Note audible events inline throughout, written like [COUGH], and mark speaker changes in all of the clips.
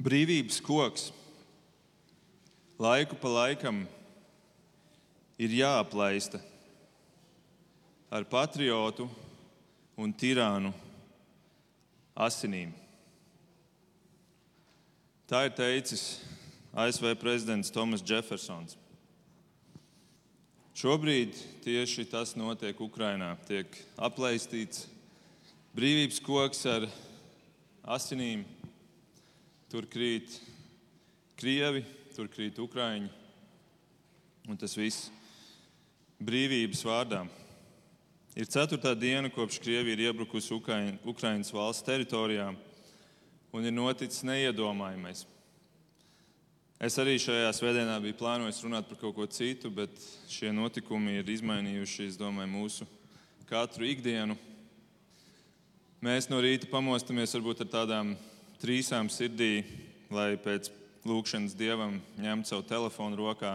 Speaker 1: Brīvības koks laiku pa laikam ir jāaplaista ar patriotu un tirānu asinīm. Tā ir teicis ASV prezidents Tomas Jeffersons. Šobrīd tieši tas notiek Ukrajinā. Tiek aplaistīts brīvības koks ar asinīm. Tur krīt krievi, tur krīt ukrāņi. Un tas viss brīvības vārdā. Ir ceturtā diena, kopš Krievija ir iebrukusi Ukraiņas valsts teritorijā, un ir noticis neiedomājamais. Es arī šajā svētdienā biju plānojis runāt par kaut ko citu, bet šie notikumi ir izmainījuši domāju, mūsu katru ikdienu. Mēs no rīta pamostamies varbūt ar tādām trīsām sirdī, lai pēc lūkšanas dievam ņemtu savu telefonu rokā,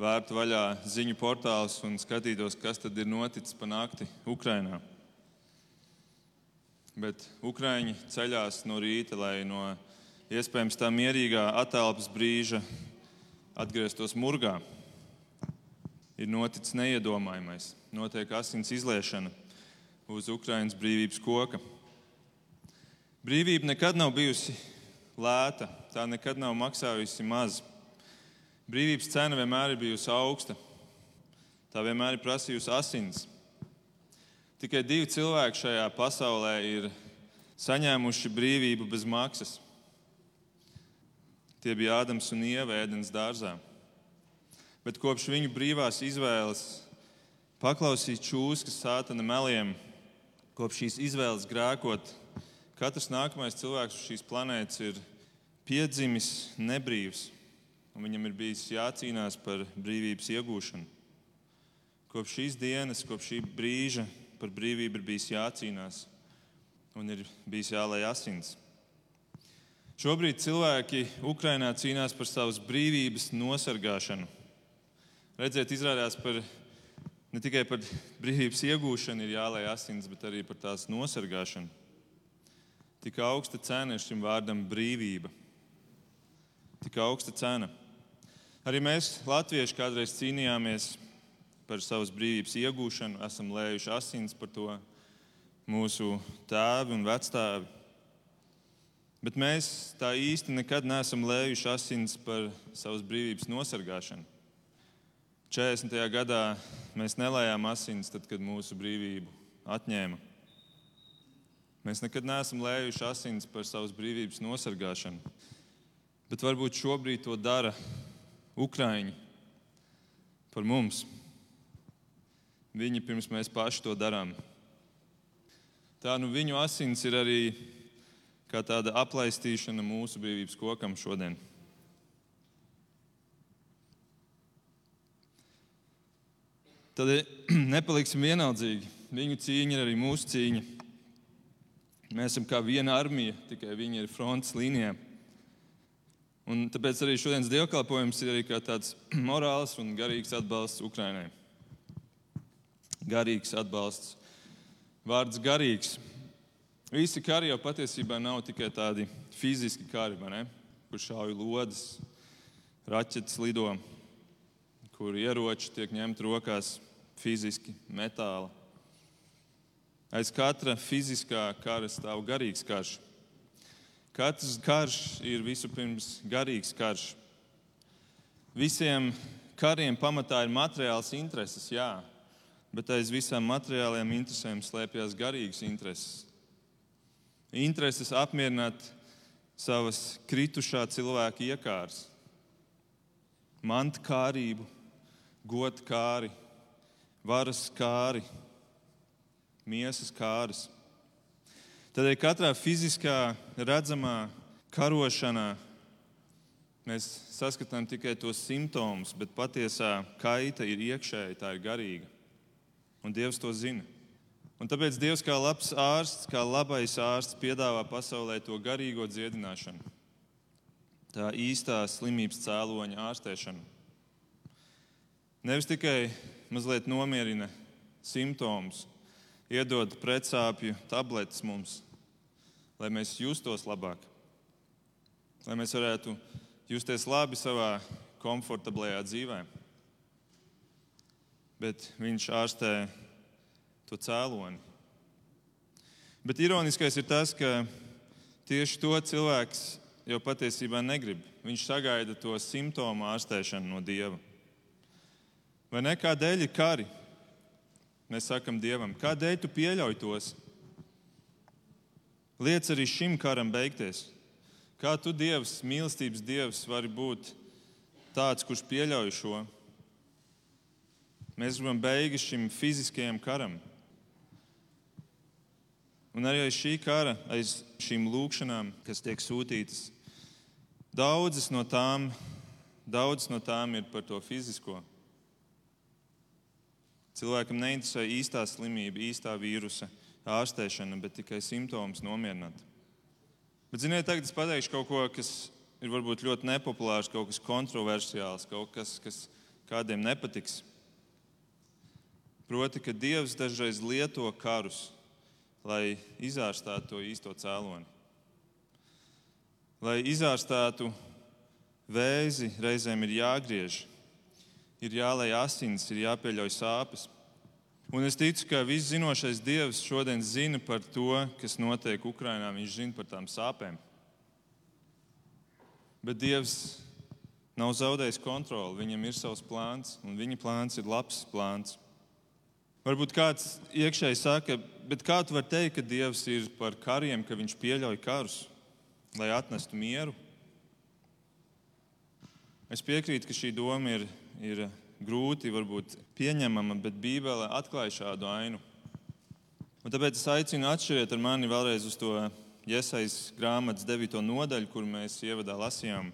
Speaker 1: vērtu vaļā ziņu portālus un skatītos, kas tad ir noticis pa nakti Ukrajinā. Bet Ukrāņi ceļās no rīta, lai no iespējams tā mierīgā attēlpas brīža atgrieztos murgā. Ir noticis neiedomājamais. Notiek asins izliešana uz Ukraiņas brīvības koka. Brīvība nekad nav bijusi lēta, tā nekad nav maksājusi maz. Brīvības cena vienmēr ir bijusi augsta, tā vienmēr ir prasījusi asins. Tikai divi cilvēki šajā pasaulē ir saņēmuši brīvību bez maksas. Tie bija Ādams un Ieva ēdienas dārzā. Bet kopš viņu brīvās izvēles paklausīt čūskas sātana meliem, kopš šīs izvēles grēkot, katrs nākamais cilvēks uz šīs planētas ir piedzimis nebrīvs, un viņam ir bijis jācīnās par brīvības iegūšanu. Kopš šīs dienas, kopš šī brīža par brīvību ir bijis jācīnās un ir bijis jālai asins. Šobrīd cilvēki Ukrajinā cīnās par savas brīvības nosargāšanu. Redziet, izrādās par ne tikai par brīvības iegūšanu ir jālai asins, bet arī par tās nosargāšanu. Tik augsta cena ir šim vārdam brīvība. Tik augsta cena. Arī mēs, Latvieši, kādreiz cīnījāmies par savas brīvības iegūšanu, esam lējuši asins par to mūsu tēvi un vectēvi. Bet mēs tā īsti nekad neesam lējuši asins par savas brīvības nosargāšanu. 40. gadā mēs nelējām asins, tad, kad mūsu brīvību atņēma. Mēs nekad neesam lējuši asins par savas brīvības nosargāšanu. Bet varbūt šobrīd to dara Ukrāņi par mums. Viņi pirms mēs paši to darām. Tā nu viņu asins ir arī kā tāda aplaistīšana mūsu brīvības kokam šodien. Tad [CLEARS THROAT] nepaliksim vienaldzīgi. Viņu cīņa ir arī mūsu cīņa. Mēs esam kā viena armija, tikai viņi ir frontes līnijā. Un tāpēc arī šodienas dievkalpojums ir arī tāds [CLEARS THROAT] morāls un garīgs atbalsts Ukraiņai. Garīgs atbalsts. Vārds garīgs Visi kari jau patiesībā nav tikai tādi fiziski kari, kur šauj lodes, raķetes lido, kur ieroči tiek ņemti rokās fiziski, metāla. Aiz katra fiziskā kara stāv garīgs karš. Katrs karš ir vispirms garīgs karš. Visiem kariem pamatā ir materiāls intereses, jā, bet aiz visām materiālajām interesēm slēpjas garīgas intereses intereses apmierināt savas kritušā cilvēka iekārs, mantkārību, godkāri, varas kāri, miesas kāris. Tādēļ katrā fiziskā, redzamā karošanā mēs saskatām tikai tos simptomus, bet patiesā kaita ir iekšēji, tā ir garīga. Un Dievs to zina. Un tāpēc Dievs, kā labs ārsts, kā labais ārsts, piedāvā pasaulē to garīgo dziedināšanu, tā īstā slimības cēloņa ārstēšanu. Nevis tikai mazliet nomierina simptomus, iedod pretsāpju tabletes mums, lai mēs justos labāk. lai mēs varētu justies labi savā komfortablajā dzīvē. Bet viņš ārstē to cēloni. Bet ironiskais ir tas, ka tieši to cilvēks jau patiesībā negrib. Viņš sagaida to simptomu ārstēšanu no Dieva. Vai ne kādēļ ir kari? Mēs sakam Dievam, kādēļ tu pieļauj tos? Liec arī šim karam beigties. Kā tu, Dievs, mīlestības Dievs, vari būt tāds, kurš pieļauj šo? Mēs gribam beigas šim fiziskajam karam. Un arī aiz šī kara, aiz šīm lūkšanām, kas tiek sūtītas, daudzas no tām, daudzas no tām ir par to fizisko. Cilvēkam neinteresē īstā slimība, īstā vīrusa ārstēšana, bet tikai simptomus nomierināt. Bet, ziniet, tagad es pateikšu kaut ko, kas ir varbūt ļoti nepopulārs, kaut kas kontroversiāls, kaut kas, kas kādiem nepatiks. Proti, ka Dievs dažreiz lieto karus, lai izārstātu to īsto cēloni. Lai izārstātu vēzi, reizēm ir jāgriež, ir jālai asins, ir jāpieļauj sāpes. Un es ticu, ka viss zinošais Dievs šodien zina par to, kas notiek Ukrajinā. Viņš zina par tām sāpēm. Bet Dievs nav zaudējis kontroli. Viņam ir savs plāns, un viņa plāns ir labs plāns. Varbūt kāds iekšēji saka, bet kā tu vari teikt, ka Dievs ir par kariem, ka Viņš pieļauj karus, lai atnestu mieru? Es piekrītu, ka šī doma ir, ir grūti varbūt, pieņemama, bet Bībele atklāja šādu ainu. Un tāpēc es aicinu atšķiriet ar mani vēlreiz uz to Iesaistas grāmatas 9. nodaļu, kur mēs ievadā lasījām.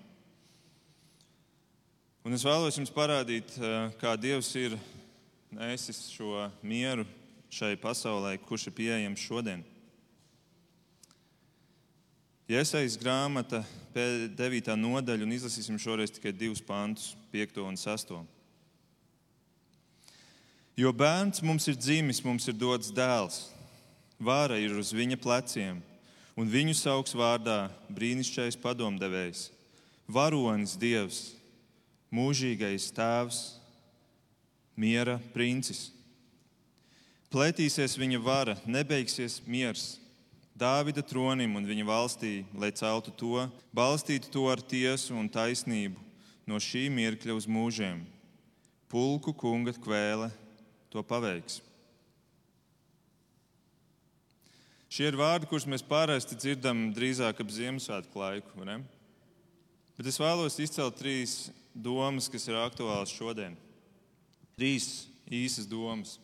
Speaker 1: Un es vēlos jums parādīt, eh, kā Dievs ir nesis šo mieru šai pasaulē, kurš ir pieejams šodien. Iesaistas grāmata 9. nodaļa, un izlasīsim šoreiz tikai divus pantus, 5. un 6. Jo bērns mums ir dzimis, mums ir dots dēls, vāra ir uz viņa pleciem un viņu sauks vārdā brīnišķīgais padomdevējs, varonis dievs, mūžīgais tēvs, miera princis. Plētīsies viņa vara, nebeigsies miers. Dāvida tronim un viņa valstī, lai celtu to, balstītu to ar tiesu un taisnību no šī mirkļa uz mūžiem. Pulku kunga kvēle to paveiks. Šie ir vārdi, kurus mēs parasti dzirdam drīzāk ap Ziemassvētku laiku. Bet es vēlos izcelt trīs domas, kas ir aktuālas šodien. Trīs īsas domas.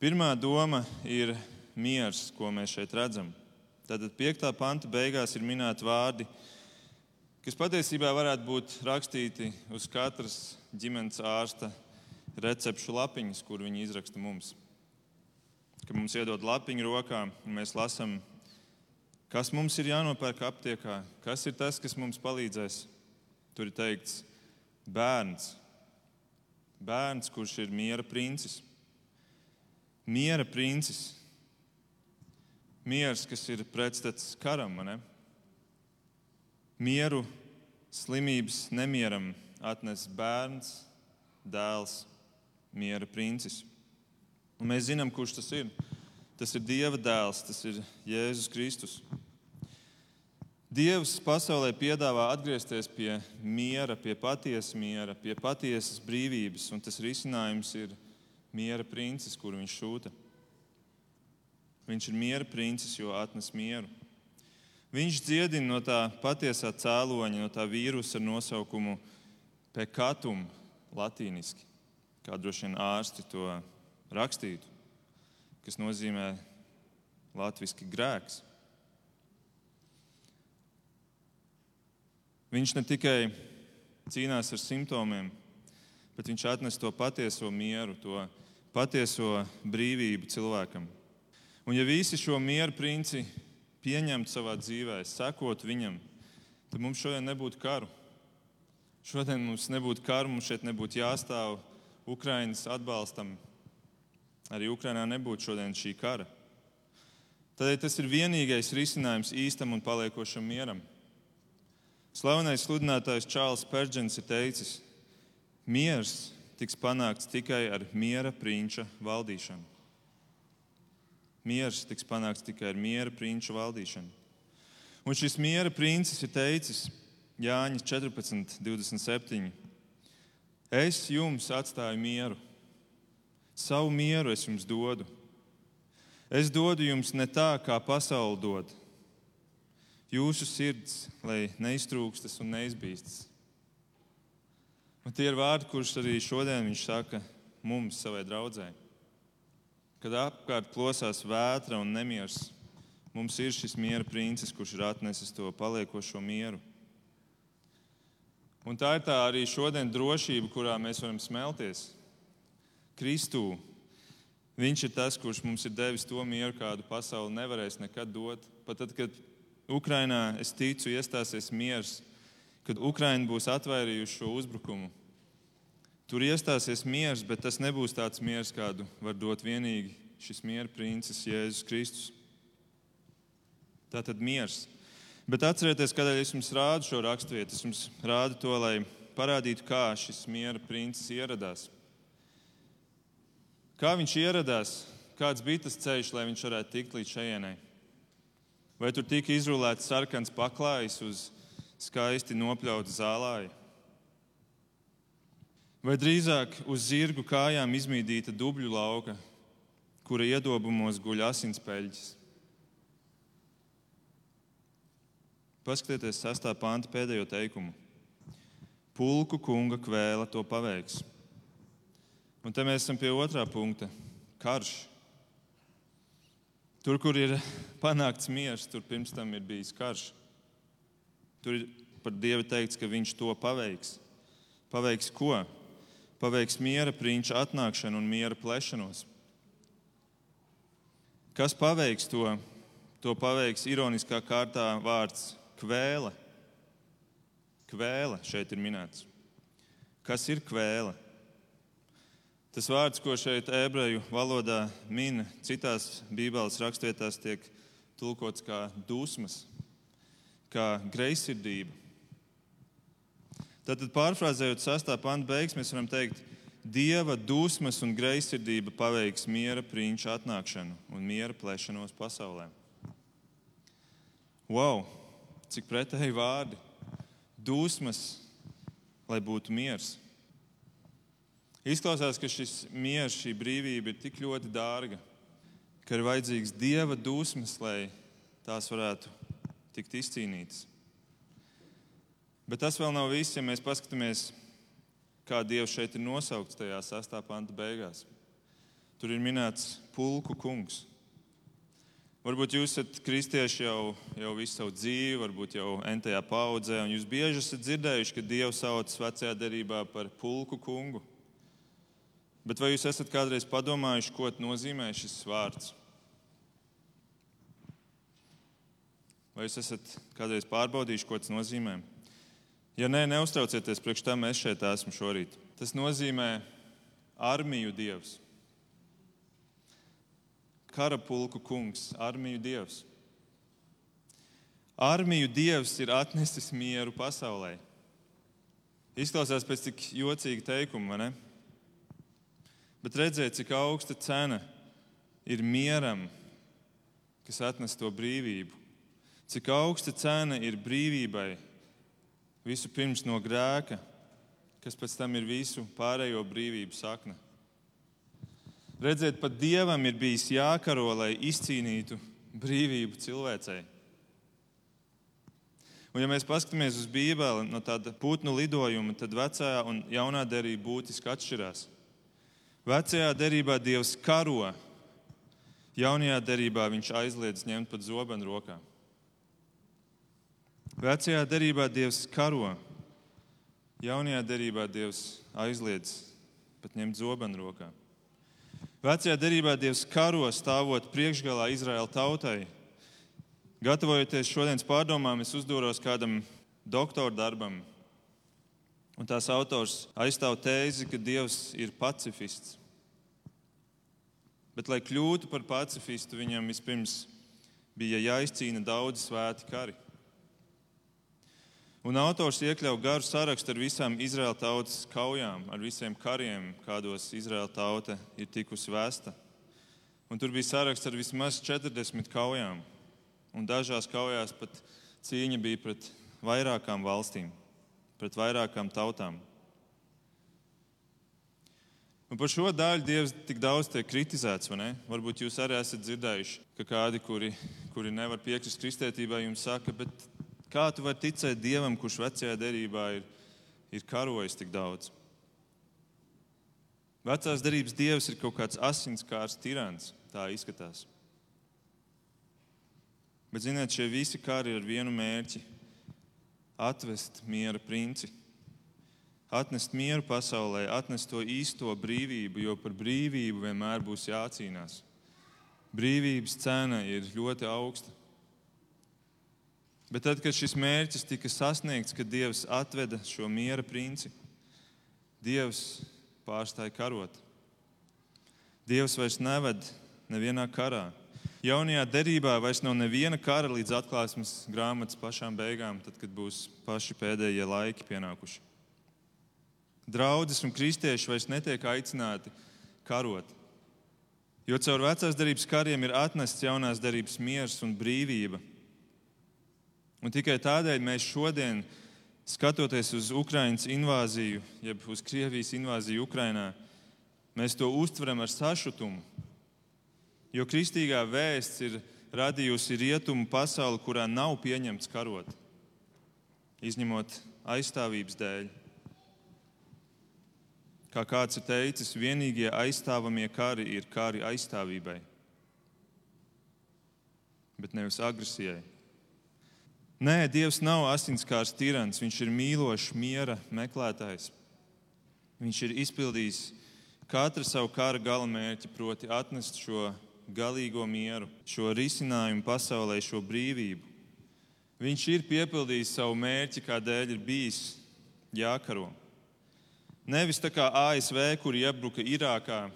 Speaker 1: Pirmā doma ir miers, ko mēs šeit redzam. Tātad 5. panta beigās ir minēti vārdi, kas patiesībā varētu būt rakstīti uz katras ģimenes ārsta recepšu lapiņas, kur viņi izraksta mums ka mums iedod lapiņu rokā, mēs lasām, kas mums ir jānopērk aptiekā, kas ir tas, kas mums palīdzēs. Tur ir teikts, bērns, bērns kurš ir miera princis. Miera princis, miers, kas ir pretstats karam. Ne? Mieru slimības nemieram atnes bērns, dēls, miera princis. Un mēs zinām, kurš tas ir. Tas ir Dieva dēls, tas ir Jēzus Kristus. Dievs pasaulē piedāvā atgriezties pie miera, pie patiesa miera, pie patiesas brīvības, un tas risinājums ir miera princis, kuru viņš sūta. Viņš ir miera princis, jo atnes mieru. Viņš dziedina no tā patiesā cēloņa, no tā vīrusa ar nosaukumu pekatum, latīniski, kā droši vien ārsti to rakstītu, kas nozīmē latviešu grēks. Viņš ne tikai cīnās ar simptomiem, bet viņš atnes to patieso mieru, to patieso brīvību cilvēkam. Un ja visi šo mieru princi pieņemtu savā dzīvē, sekot viņam, tad mums šodien nebūtu karu. Šodien mums nebūtu karu, mums šeit nebūtu jāstāv Ukraiņas atbalstam, arī Ukrainā nebūtu šodien šī kara. Tādēļ tas ir vienīgais risinājums īstam un paliekošam mieram. Slavenais sludinātājs Čārls Pērģents ir teicis, miers tiks panākts tikai ar miera prinča valdīšanu. Miers tiks panākts tikai ar miera prinča valdīšanu. Un šis miera princis ir teicis Jāņa 14, 27. Es jums atstāju mieru, savu mieru es jums dodu. Es dodu jums ne tā, kā pasaule dod. Jūsu sirds, lai neiztrūkstas un neizbīstas. Un tie ir vārdi, kurus arī šodien viņš saka mums, savai draudzē. Kad apkārt plosās vētra un nemieris, mums ir šis miera princis, kurš ir atnesis to paliekošo mieru. Un tā ir tā arī šodien drošība, kurā mēs varam smelties. Kristū. Viņš ir tas, kurš mums ir devis to mieru, kādu pasaule nevarēs nekad dot. Pat tad, kad Ukrainā, es ticu, iestāsies miers, kad Ukraina būs atvairījusi šo uzbrukumu. Tur iestāsies miers, bet tas nebūs tāds miers, kādu var dot vienīgi šis miera princis Jēzus Kristus. Tā tad miers. Bet atcerieties, kādēļ es jums rādu šo raksturvietu. Es jums rādu to, lai parādītu, kā šis miera princis ieradās. Kā viņš ieradās, kāds bija tas ceļš, lai viņš varētu tikt līdz šejienei. Vai tur tika izrulēts sarkans paklājs uz skaisti nopļauta zālāja? Vai drīzāk uz zirgu kājām izmīdīta dubļu lauka, kura iedobumos guļ asinspeļķis? Paskatieties, sastā panta pēdējo teikumu. Pulku kunga kvēla to paveiks. Un te mēs esam pie otrā punkta - karš. Tur, kur ir panākts miers, tur pirms tam ir bijis karš. Tur ir par Dievu teikts, ka Viņš to paveiks. Paveiks ko? Paveiks miera prinča atnākšanu un miera plešanos. Kas paveiks to? To paveiks ironiskā kārtā vārds kvēle. Kvēle šeit ir minēts. Kas ir kvēle? Tas vārds, ko šeit ebreju valodā min, citās bībeles rakstvietās tiek tulkots kā dusmas, kā greizsirdība. Tātad, pārfrāzējot sastāvā panta beigas, mēs varam teikt, Dieva dusmas un greizsirdība paveiks miera prinča atnākšanu un miera plēšanos pasaulē. Wow, cik pretēji vārdi! Dusmas, lai būtu miers. Izklausās, ka šis miers, šī brīvība ir tik ļoti dārga, ka ir vajadzīgs dieva dusmas, lai tās varētu tikt izcīnītas. Bet tas vēl nav viss, ja mēs paskatāmies, kā Dievs šeit ir nosaukts tajā sastāvā panta beigās. Tur ir minēts pulku kungs. Varbūt jūs esat kristieši jau, jau visu savu dzīvi, varbūt jau entajā paudzē, un jūs bieži esat dzirdējuši, ka Dievs sauc vecajā derībā par pulku kungu. Bet vai jūs esat kādreiz padomājuši, ko nozīmē šis vārds? Vai jūs esat kādreiz pārbaudījuši, ko tas nozīmē? Ja nē, neuztraucieties, priekš tam es šeit esmu šorīt. Tas nozīmē armiju dievs. Karapulku kungs, armiju dievs. Armiju dievs ir atnesis mieru pasaulē. Izklausās pēc tik jocīga teikuma, vai ne? Bet redziet, cik augsta cena ir mieram, kas atnes to brīvību. Cik augsta cena ir brīvībai visu pirms no grēka, kas pēc tam ir visu pārējo brīvību sakne. Redziet, pat dievam ir bijis jākaro, lai izcīnītu brīvību cilvēcei. Un, ja mēs paskatāmies uz Bībeli no tāda putnu lidojuma, tad vecā un jaunā derība būtiski atšķirās. Vecajā derībā Dievs karo, jaunajā derībā viņš aizliedz ņemt pat zobenu rokā. Vecajā derībā Dievs karo, jaunajā derībā Dievs aizliedz pat ņemt zobenu rokā. Vecajā derībā Dievs karo stāvot priekšgalā Izraēla tautai. Gatavojoties šodienas pārdomām, es uzdūros kādam doktora darbam, Un tās autors aizstāv tēzi, ka Dievs ir pacifists. Bet, lai kļūtu par pacifistu, viņam vispirms bija jāizcīna daudz svēti kari. Un autors iekļauj garu sarakstu ar visām Izraēla tautas kaujām, ar visiem kariem, kādos Izraēla tauta ir tikusi vēsta. Un tur bija saraksts ar vismaz 40 kaujām. Un dažās kaujās pat cīņa bija pret vairākām valstīm, pret vairākām tautām. Un par šo daļu Dievs tik daudz tiek kritizēts. Varbūt jūs arī esat dzirdējuši, ka kādi, kuri, kuri nevar piekrist kristētībai, jums saka, bet Kā tu vari ticēt Dievam, kurš vecajā derībā ir, ir karojis tik daudz? Vecās derības dievs ir kaut kāds asinskārs tirants, tā izskatās. Bet, ziniet, šie visi kari ir ar vienu mērķi - atvest miera princi. Atnest mieru pasaulē, atnest to īsto brīvību, jo par brīvību vienmēr būs jācīnās. Brīvības cena ir ļoti augsta. Bet tad, kad šis mērķis tika sasniegts, kad Dievs atveda šo miera princi, Dievs pārstāja karot. Dievs vairs neved nevienā karā. Jaunajā derībā vairs nav neviena kara līdz atklāsmes grāmatas pašām beigām, tad, kad būs paši pēdējie laiki pienākuši. Draudzes un kristieši vairs netiek aicināti karot. Jo caur vecās darbības kariem ir atnests jaunās darbības miers un brīvība. Un tikai tādēļ mēs šodien, skatoties uz Ukraiņas invāziju, jeb uz Krievijas invāziju Ukrajinā, mēs to uztveram ar sašutumu. Jo kristīgā vēsts ir radījusi rietumu pasauli, kurā nav pieņemts karot, izņemot aizstāvības dēļ. Kā kāds ir teicis, vienīgie aizstāvamie kari ir kari aizstāvībai, bet nevis agresijai. Nē, Dievs nav asinskārs tirants, viņš ir mīlošs, miera meklētājs. Viņš ir izpildījis katru savu kara galamērķi, proti, atnest šo galīgo mieru, šo risinājumu pasaulē, šo brīvību. Viņš ir piepildījis savu mērķi, kādēļ ir bijis jākaro. Nevis tā kā ASV, kur iebruka Irākā,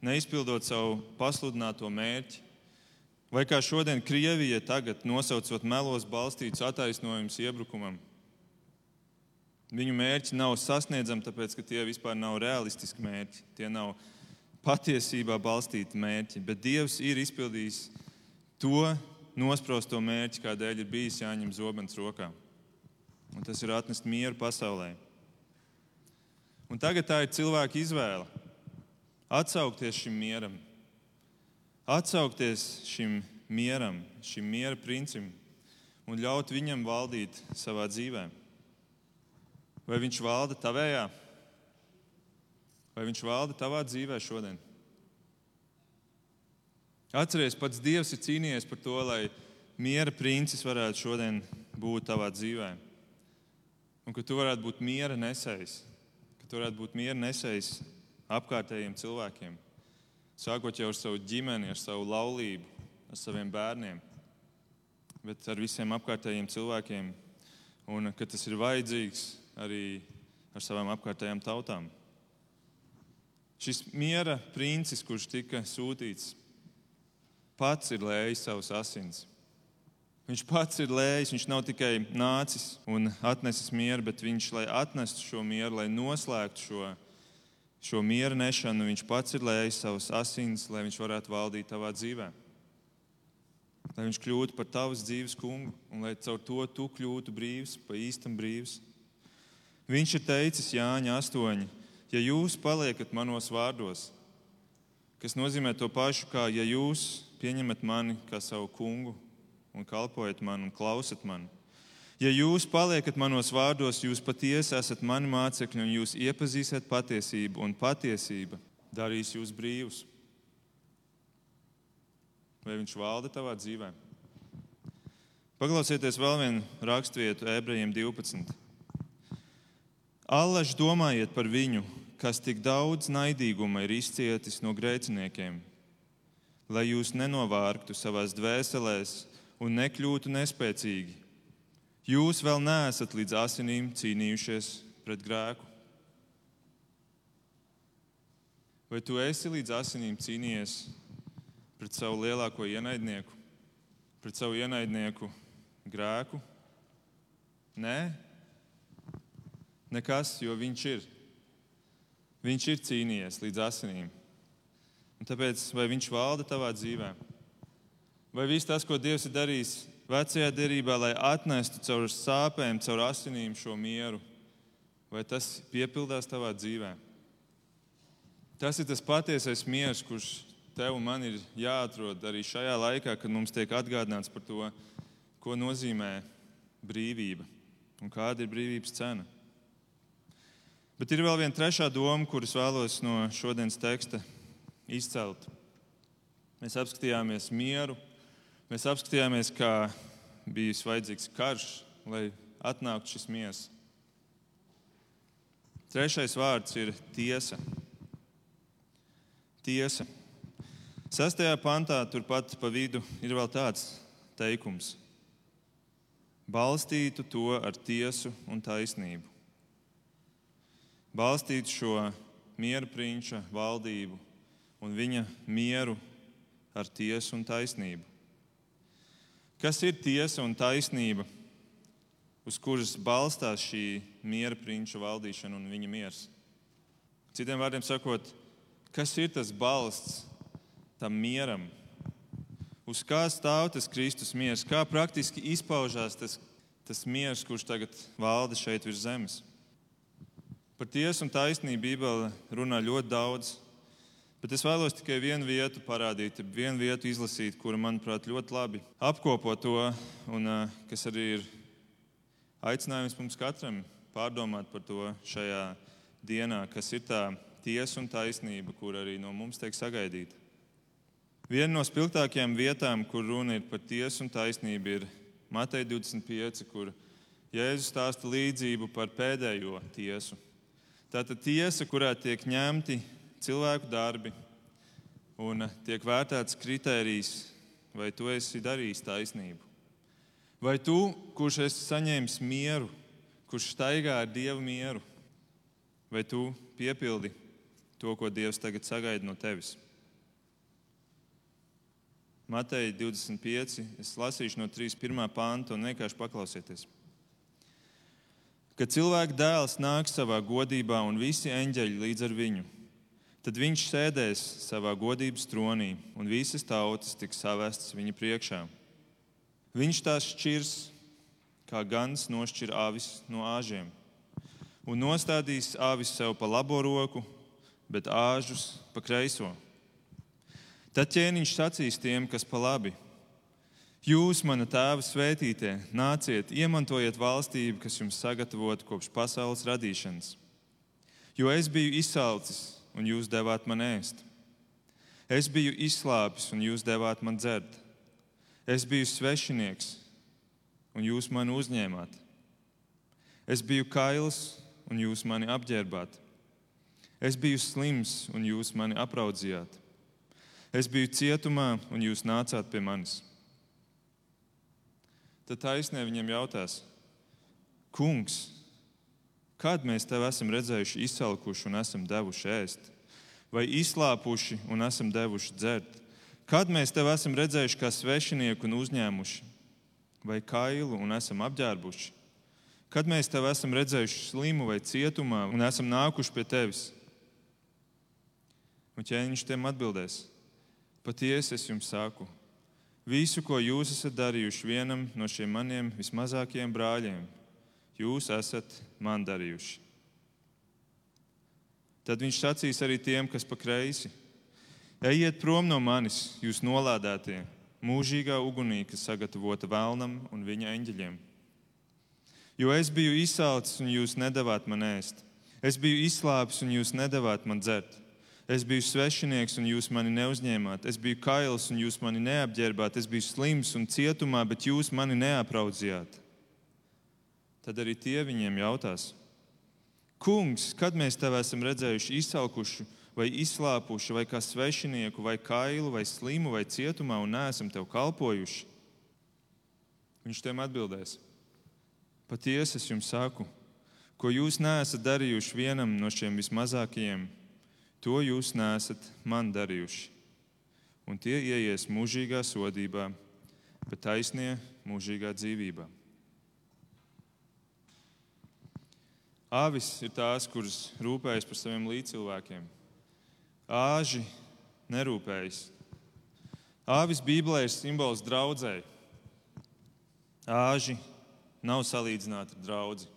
Speaker 1: neizpildot savu pasludināto mērķi, Vai kā šodien Krievija tagad nosaucot melos balstītus attaisnojumus iebrukumam? Viņu mērķi nav sasniedzami, tāpēc ka tie vispār nav realistiski mērķi. Tie nav patiesībā balstīti mērķi, bet Dievs ir izpildījis to nosprosto mērķi, kādēļ ir bijis jāņem zobens rokā. Un tas ir atnest mieru pasaulē. Un tagad tā ir cilvēka izvēle atsaukties šim mieram, atsaukties šim mieram, šim miera princim un ļaut viņam valdīt savā dzīvē. Vai viņš valda tavējā? Vai viņš valda tavā dzīvē šodien? Atceries, pats Dievs ir cīnījies par to, lai miera princis varētu šodien būt tavā dzīvē. Un ka tu varētu būt miera nesējs, ka tu varētu būt miera nesējs apkārtējiem cilvēkiem. Sākot jau ar savu ģimeni, ar savu laulību, ar saviem bērniem, bet ar visiem apkārtējiem cilvēkiem. Un ka tas ir vajadzīgs arī ar savām apkārtējām tautām. Šis miera princis, kurš tika sūtīts, pats ir lējis savus asins. Viņš pats ir lējis, viņš nav tikai nācis un atnesis mieru, bet viņš, lai atnestu šo mieru, lai noslēgtu šo mieru šo miera nešanu viņš pats ir lējis savus asins, lai viņš varētu valdīt tavā dzīvē. Lai viņš kļūtu par tavas dzīves kungu un lai caur to tu kļūtu brīvs, pa īstam brīvs. Viņš ir teicis Jāņa 8, ja jūs paliekat manos vārdos, kas nozīmē to pašu, kā ja jūs pieņemat mani kā savu kungu un kalpojat man un klausat mani. Ja jūs paliekat manos vārdos, jūs patiesi esat mani mācekļi un jūs iepazīsiet patiesību, un patiesība darīs jūs brīvus. Vai viņš valda tavā dzīvē? Paklausieties vēl vienu raksturvietu, ebrejiem 12. Allaž domājiet par viņu, kas tik daudz naidīguma ir izcietis no grēciniekiem, lai jūs nenovārktu savās dvēselēs un nekļūtu nespēcīgi Jūs vēl neesat līdz asinīm cīnījušies pret grēku. Vai tu esi līdz asinīm cīnījies pret savu lielāko ienaidnieku, pret savu ienaidnieku grēku? Nē, nekas, jo viņš ir. Viņš ir cīnījies līdz asinīm. Un tāpēc, vai viņš valda tavā dzīvē? Vai viss tas, ko Dievs ir darījis vecajā derībā, lai atnestu caur sāpēm, caur asinīm šo mieru, vai tas piepildās tavā dzīvē? Tas ir tas patiesais miers, kurš tev un man ir jāatrod arī šajā laikā, kad mums tiek atgādināts par to, ko nozīmē brīvība un kāda ir brīvības cena. Bet ir vēl viena trešā doma, kuras vēlos no šodienas teksta izcelt. Mēs apskatījāmies mieru, mēs apskatījāmies, kā bijis vajadzīgs karš, lai atnāktu šis miers. Trešais vārds ir tiesa. Tiesa. Sastajā pantā, turpat pa vidu, ir vēl tāds teikums: Balstītu to ar tiesu un taisnību balstīt šo miera prinča valdību un viņa mieru ar tiesu un taisnību. Kas ir tiesa un taisnība, uz kuras balstās šī miera prinča valdīšana un viņa miers? Citiem vārdiem sakot, kas ir tas balsts tam mieram? Uz kā stāv tas Kristus miers? Kā praktiski izpaužās tas, tas miers, kurš tagad valda šeit virs zemes? Par tiesu un taisnību Bībele runā ļoti daudz, bet es vēlos tikai vienu vietu parādīt, vienu vietu izlasīt, kura, manuprāt, ļoti labi apkopo to, un kas arī ir aicinājums mums katram pārdomāt par to šajā dienā, kas ir tā tiesa un taisnība, kur arī no mums tiek sagaidīta. Viena no spilgtākajām vietām, kur runa ir par tiesu un taisnību, ir Mateja 25, kur Jēzus stāsta līdzību par pēdējo tiesu. Tātad tiesa, kurā tiek ņemti cilvēku darbi un tiek vērtēts kritērijs, vai tu esi darījis taisnību. Vai tu, kurš esi saņēmis mieru, kurš staigā ar dievu mieru, vai tu piepildi to, ko Dievs tagad sagaida no tevis? Mateja 25. Es lasīšu no 3.1. pānta un vienkārši paklausieties. Kad cilvēka dēls nāks savā godībā un visi eņģeļi līdz ar viņu, tad viņš sēdēs savā godības tronī un visas tautas tiks savestas viņa priekšā. Viņš tās šķirs, kā gans nošķir avis no āžiem, un nostādīs avis sev pa labo roku, bet āžus pa kreiso. Tad ķēniņš sacīs tiem, kas pa labi Jūs, mana tēva svētītie, nāciet, iemantojiet valstību, kas jums sagatavota kopš pasaules radīšanas. Jo es biju izsalcis, un jūs devāt man ēst. Es biju izslāpis, un jūs devāt man dzert. Es biju svešinieks, un jūs mani uzņēmāt. Es biju kails, un jūs mani apģērbāt. Es biju slims, un jūs mani apraudzījāt. Es biju cietumā, un jūs nācāt pie manis. Tad taisnē viņam jautās, Kungs, kad mēs tevi esam redzējuši izsalkuši un esam devuši ēst, vai izslāpuši un esam devuši dzert? Kad mēs tevi esam redzējuši kā svešinieku un uzņēmuši, vai kailu un esam apģērbuši? Kad mēs tevi esam redzējuši slimu vai cietumā un esam nākuši pie tevis? Un ķēniņš tiem atbildēs: Patiesi es jums saku, Visu, ko jūs esat darījuši vienam no šiem maniem vismazākajiem brāļiem, jūs esat man darījuši. Tad viņš sacīs arī tiem, kas pa kreisi: Ejiet prom no manis, jūs nolādētie, mūžīgā ugunī, kas sagatavota vēlnam un viņa eņģeļiem. Jo es biju izsalcis, un jūs nedavāt man ēst. Es biju izslāpis, un jūs nedavāt man dzert. Es biju svešinieks, un jūs mani neuzņēmāt. Es biju kails, un jūs mani neapģērbāt. Es biju slims un cietumā, bet jūs mani neapraudzījāt. Tad arī tie viņiem jautās: Kungs, kad mēs tevi esam redzējuši izsalkuši, vai izslāpuši, vai kā svešinieku, vai kailu, vai slimu, vai cietumā, un neesam tev kalpojuši? Viņš tiem atbildēs: Patiesi es jums saku, ko jūs neesat darījuši vienam no šiem vismazākajiem To jūs nesat man darījuši. Un tie ieies mūžīgā sodībā, bet taisnie mūžīgā dzīvībā. Āvis ir tās, kuras rūpējas par saviem līdzcilvēkiem. Āži nerūpējas. Āvis Bībelē ir simbols draudzēji. Āži nav salīdzināti ar draugu.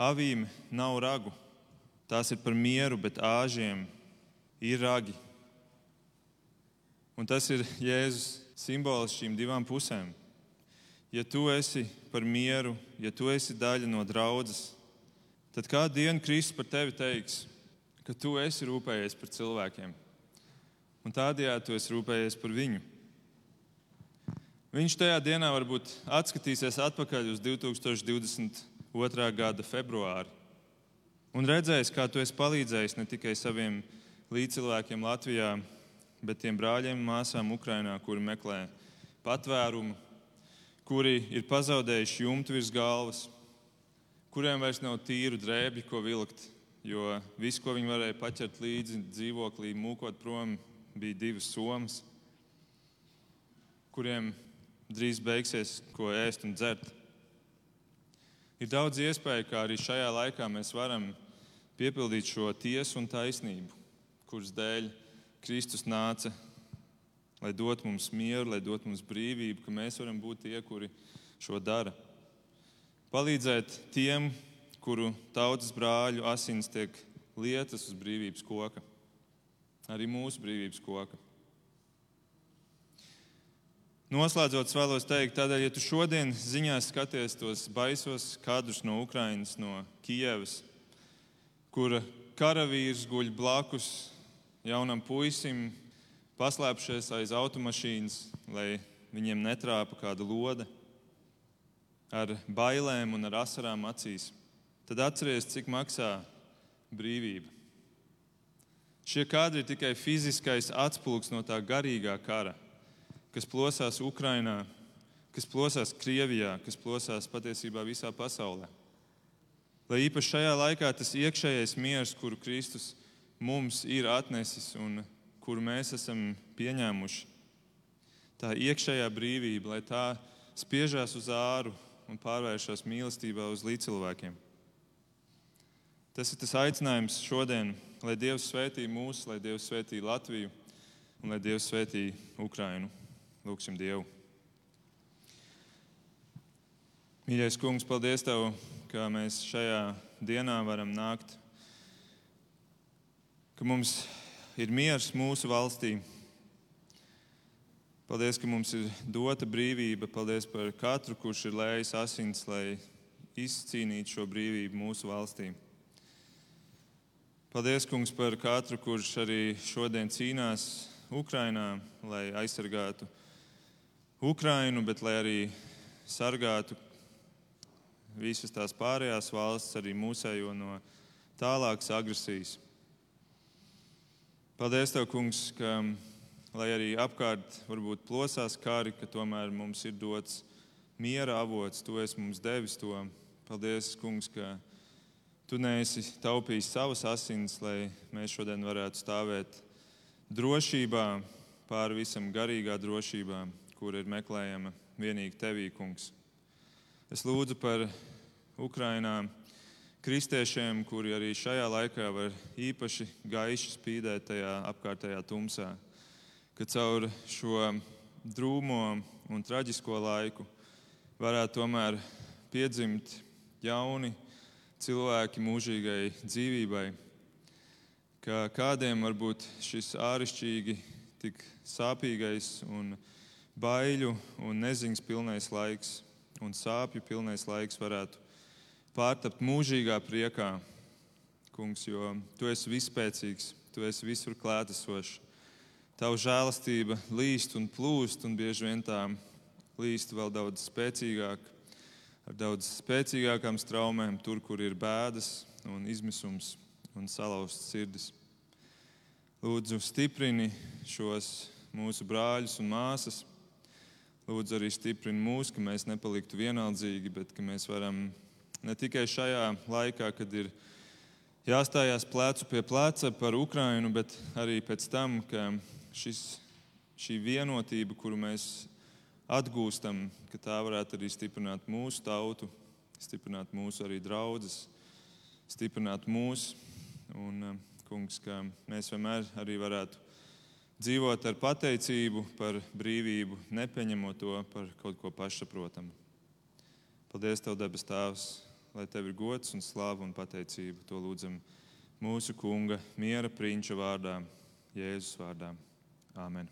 Speaker 1: Avīm nav ragu, tās ir par mieru, bet āžiem ir ragi. Un tas ir Jēzus simbols šīm divām pusēm. Ja tu esi par mieru, ja tu esi daļa no draudzes, tad kādu dienu Kristus par tevi teiks, ka tu esi rūpējies par cilvēkiem. Un tādējādi tu esi rūpējies par viņu. Viņš tajā dienā varbūt atskatīsies atpakaļ uz 2022. gada februāri un redzēs, kā tu esi palīdzējis ne tikai saviem līdzcilvēkiem Latvijā, bet tiem brāļiem un māsām Ukrajinā, kuri meklē patvērumu, kuri ir pazaudējuši jumtu virs galvas, kuriem vairs nav tīru drēbi, ko vilkt, jo viss, ko viņi varēja paķert līdzi dzīvoklī, mūkot prom, bija divas somas, kuriem drīz beigsies, ko ēst un dzert. Ir daudz iespēju, kā arī šajā laikā mēs varam piepildīt šo tiesu un taisnību, kuras dēļ Kristus nāca, lai dotu mums mieru, lai dotu mums brīvību, ka mēs varam būt tie, kuri šo dara. Palīdzēt tiem, kuru tautas brāļu asins tiek lietas uz brīvības koka, arī mūsu brīvības koka. Noslēdzot, vēlos teikt, tādēļ, ja tu šodien ziņā skaties tos baisos kadrus no Ukrainas, no Kijavas, kura karavīrs guļ blakus jaunam puisim, paslēpšies aiz automašīnas, lai viņiem netrāpa kāda lode, ar bailēm un ar asarām acīs, tad atcerieties, cik maksā brīvība. Šie kadri ir tikai fiziskais atspūgs no tā garīgā kara kas plosās Ukrajinā, kas plosās Krievijā, kas plosās patiesībā visā pasaulē. Lai īpaši šajā laikā tas iekšējais miers, kuru Kristus mums ir atnesis un kuru mēs esam pieņēmuši, tā iekšējā brīvība, lai tā spiežās uz āru un pārvēršas mīlestībā uz līdzcilvēkiem. Tas ir tas aicinājums šodien, lai Dievs svētī mūs, lai Dievs svētī Latviju un lai Dievs svētī Ukrainu. Lūksim Dievu. Mīļais kungs, paldies Tev, ka mēs šajā dienā varam nākt, ka mums ir miers mūsu valstī. Paldies, ka mums ir dota brīvība. Paldies par katru, kurš ir lējis asins, lai izcīnītu šo brīvību mūsu valstī. Paldies, kungs, par katru, kurš arī šodien cīnās Ukrajinā, lai aizsargātu Ukrainu, bet lai arī sargātu visas tās pārējās valsts, arī mūsējo no tālākas agresijas. Paldies, Tev, Kungs, ka, lai arī apkārt varbūt plosās kari, ka tomēr mums ir dots miera avots, Tu esi mums devis to. Paldies, Kungs, ka Tu neesi taupījis savas asins, lai mēs šodien varētu stāvēt drošībā, pāri visam garīgā drošībā, kur ir meklējama vienīgi tevī, kungs. Es lūdzu par Ukrainā kristiešiem, kuri arī šajā laikā var īpaši gaiši spīdēt tajā apkārtējā tumsā, ka caur šo drūmo un traģisko laiku varētu tomēr piedzimt jauni cilvēki mūžīgai dzīvībai, ka kādiem varbūt šis āršķirīgi tik sāpīgais un baiļu un neziņas pilnais laiks un sāpju pilnais laiks varētu pārtapt mūžīgā priekā, kungs, jo tu esi vispēcīgs, tu esi visur klātesošs. Tava žēlastība līst un plūst, un bieži vien tā līst vēl daudz spēcīgāk, ar daudz spēcīgākām straumēm, tur, kur ir bēdas un izmisums un salauzts sirdis. Lūdzu, stiprini šos mūsu brāļus un māsas, Lūdzu, arī stiprini mūs, ka mēs nepaliktu vienaldzīgi, bet ka mēs varam ne tikai šajā laikā, kad ir jāstājās plecu pie pleca par Ukrajinu, bet arī pēc tam, ka šis, šī vienotība, kuru mēs atgūstam, ka tā varētu arī stiprināt mūsu tautu, stiprināt mūsu arī draugus, stiprināt mūsu. Un, eh, kungs, ka mēs vienmēr arī varētu dzīvot ar pateicību par brīvību, nepieņemot to par kaut ko pašsaprotamu. Paldies, Tev, debes Tēvs, lai Tev ir gods un slāva un pateicība. To lūdzam mūsu Kunga, miera prinča vārdā, Jēzus vārdā. Amen.